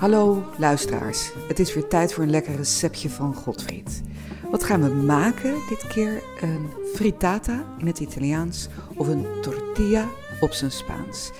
Hallo luisteraars, het is weer tijd voor een lekker receptje van Godfried. Wat gaan we maken dit keer? Een frittata in het Italiaans of een tortilla op zijn Spaans.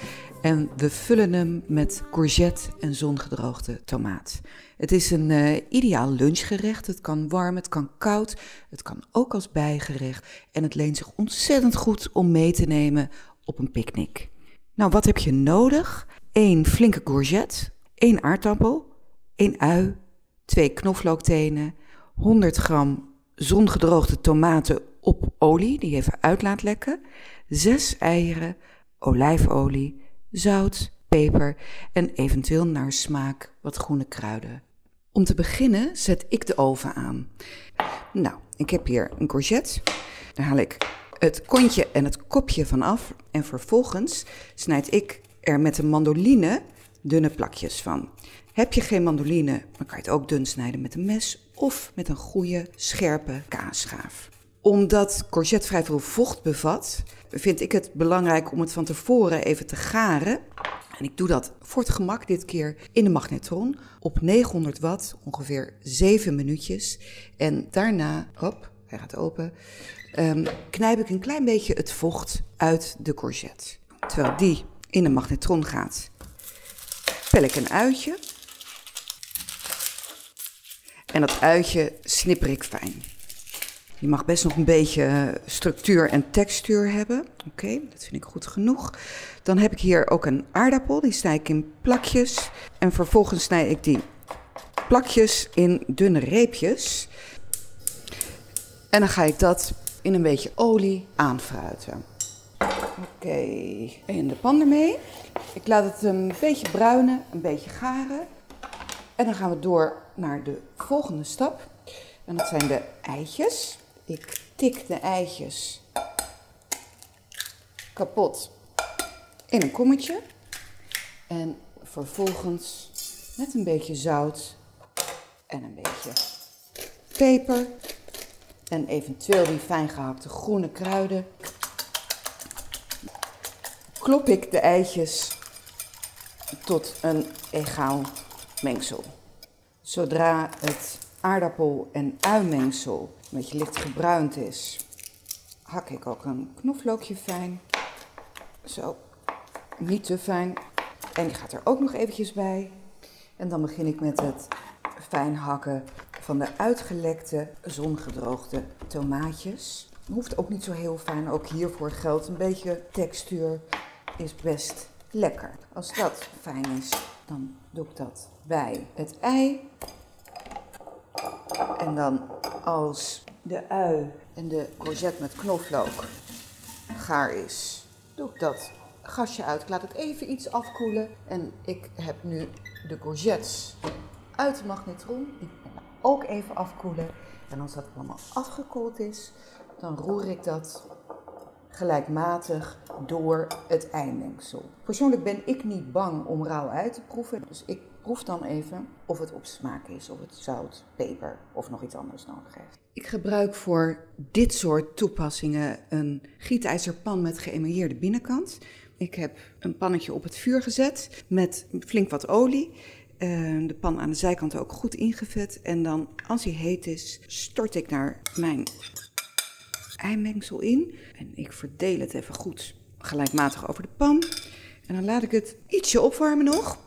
En we vullen hem met courgette en zongedroogde tomaat. Het is een uh, ideaal lunchgerecht. Het kan warm, het kan koud, het kan ook als bijgerecht. En het leent zich ontzettend goed om mee te nemen op een picknick. Nou, wat heb je nodig? Eén flinke courgette, één aardappel, één ui, twee knoflooktenen, 100 gram zongedroogde tomaten op olie, die even uit laat lekken, zes eieren, olijfolie, zout, peper en eventueel naar smaak wat groene kruiden. Om te beginnen zet ik de oven aan. Nou, ik heb hier een courgette. Daar haal ik het kontje en het kopje van af. En vervolgens snijd ik er met een mandoline dunne plakjes van. Heb je geen mandoline, dan kan je het ook dun snijden met een mes of met een goede, scherpe kaasschaaf. Omdat courgette vrij veel vocht bevat, vind ik het belangrijk om het van tevoren even te garen. En ik doe dat voor het gemak dit keer in de magnetron op 900 watt, ongeveer 7 minuutjes. En daarna, hop, hij gaat open, um, knijp ik een klein beetje het vocht uit de courgette. Terwijl die in de magnetron gaat, pel ik een uitje. En dat uitje snipper ik fijn. Je mag best nog een beetje structuur en textuur hebben. Oké, dat vind ik goed genoeg. Dan heb ik hier ook een aardappel. Die snij ik in plakjes. En vervolgens snij ik die plakjes in dunne reepjes. En dan ga ik dat in een beetje olie aanfruiten. Oké, in de pan ermee. Ik laat het een beetje bruinen, een beetje garen. En dan gaan we door naar de volgende stap. En dat zijn de eitjes. Ik tik de eitjes kapot in een kommetje. En vervolgens met een beetje zout en een beetje peper. En eventueel die fijn gehakte groene kruiden. Klop ik de eitjes tot een egaal mengsel. Zodra het aardappel- en uimengsel een beetje licht gebruind is, hak ik ook een knoflookje fijn. Zo, niet te fijn. En die gaat er ook nog eventjes bij. En dan begin ik met het fijn hakken van de uitgelekte, zongedroogde tomaatjes. Hoeft ook niet zo heel fijn. Ook hiervoor geldt een beetje textuur is best lekker. Als dat fijn is, dan doe ik dat bij het ei. En dan als de ui en de courgette met knoflook gaar is, doe ik dat gasje uit. Ik laat het even iets afkoelen. En ik heb nu de courgettes uit de magnetron. Die ook even afkoelen. En als dat allemaal afgekoeld is, dan roer ik dat gelijkmatig door het eimengsel. Persoonlijk ben ik niet bang om rauw uit te proeven, dus ik proef dan even of het op smaak is, of het zout, peper of nog iets anders nodig heeft. Ik gebruik voor dit soort toepassingen een gietijzerpan met geëmailleerde binnenkant. Ik heb een pannetje op het vuur gezet met flink wat olie. Eh, de pan aan de zijkant ook goed ingevet. En dan, als hij heet is, stort ik naar mijn eimengsel in. En ik verdeel het even goed gelijkmatig over de pan. En dan laat ik het ietsje opwarmen nog.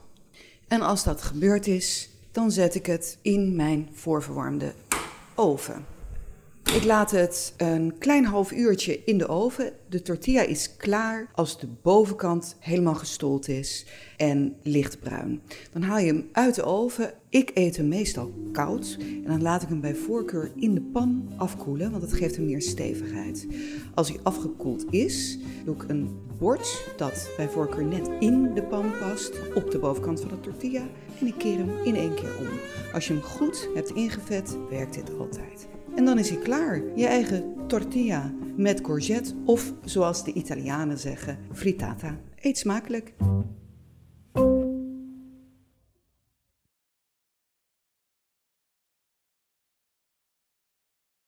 En als dat gebeurd is, dan zet ik het in mijn voorverwarmde oven. Ik laat het een klein half uurtje in de oven. De tortilla is klaar als de bovenkant helemaal gestold is en lichtbruin. Dan haal je hem uit de oven. Ik eet hem meestal koud en dan laat ik hem bij voorkeur in de pan afkoelen, want dat geeft hem meer stevigheid. Als hij afgekoeld is, doe ik een bord dat bij voorkeur net in de pan past op de bovenkant van de tortilla en ik keer hem in één keer om. Als je hem goed hebt ingevet, werkt dit altijd. En dan is hij klaar. Je eigen tortilla met courgette of zoals de Italianen zeggen, frittata. Eet smakelijk.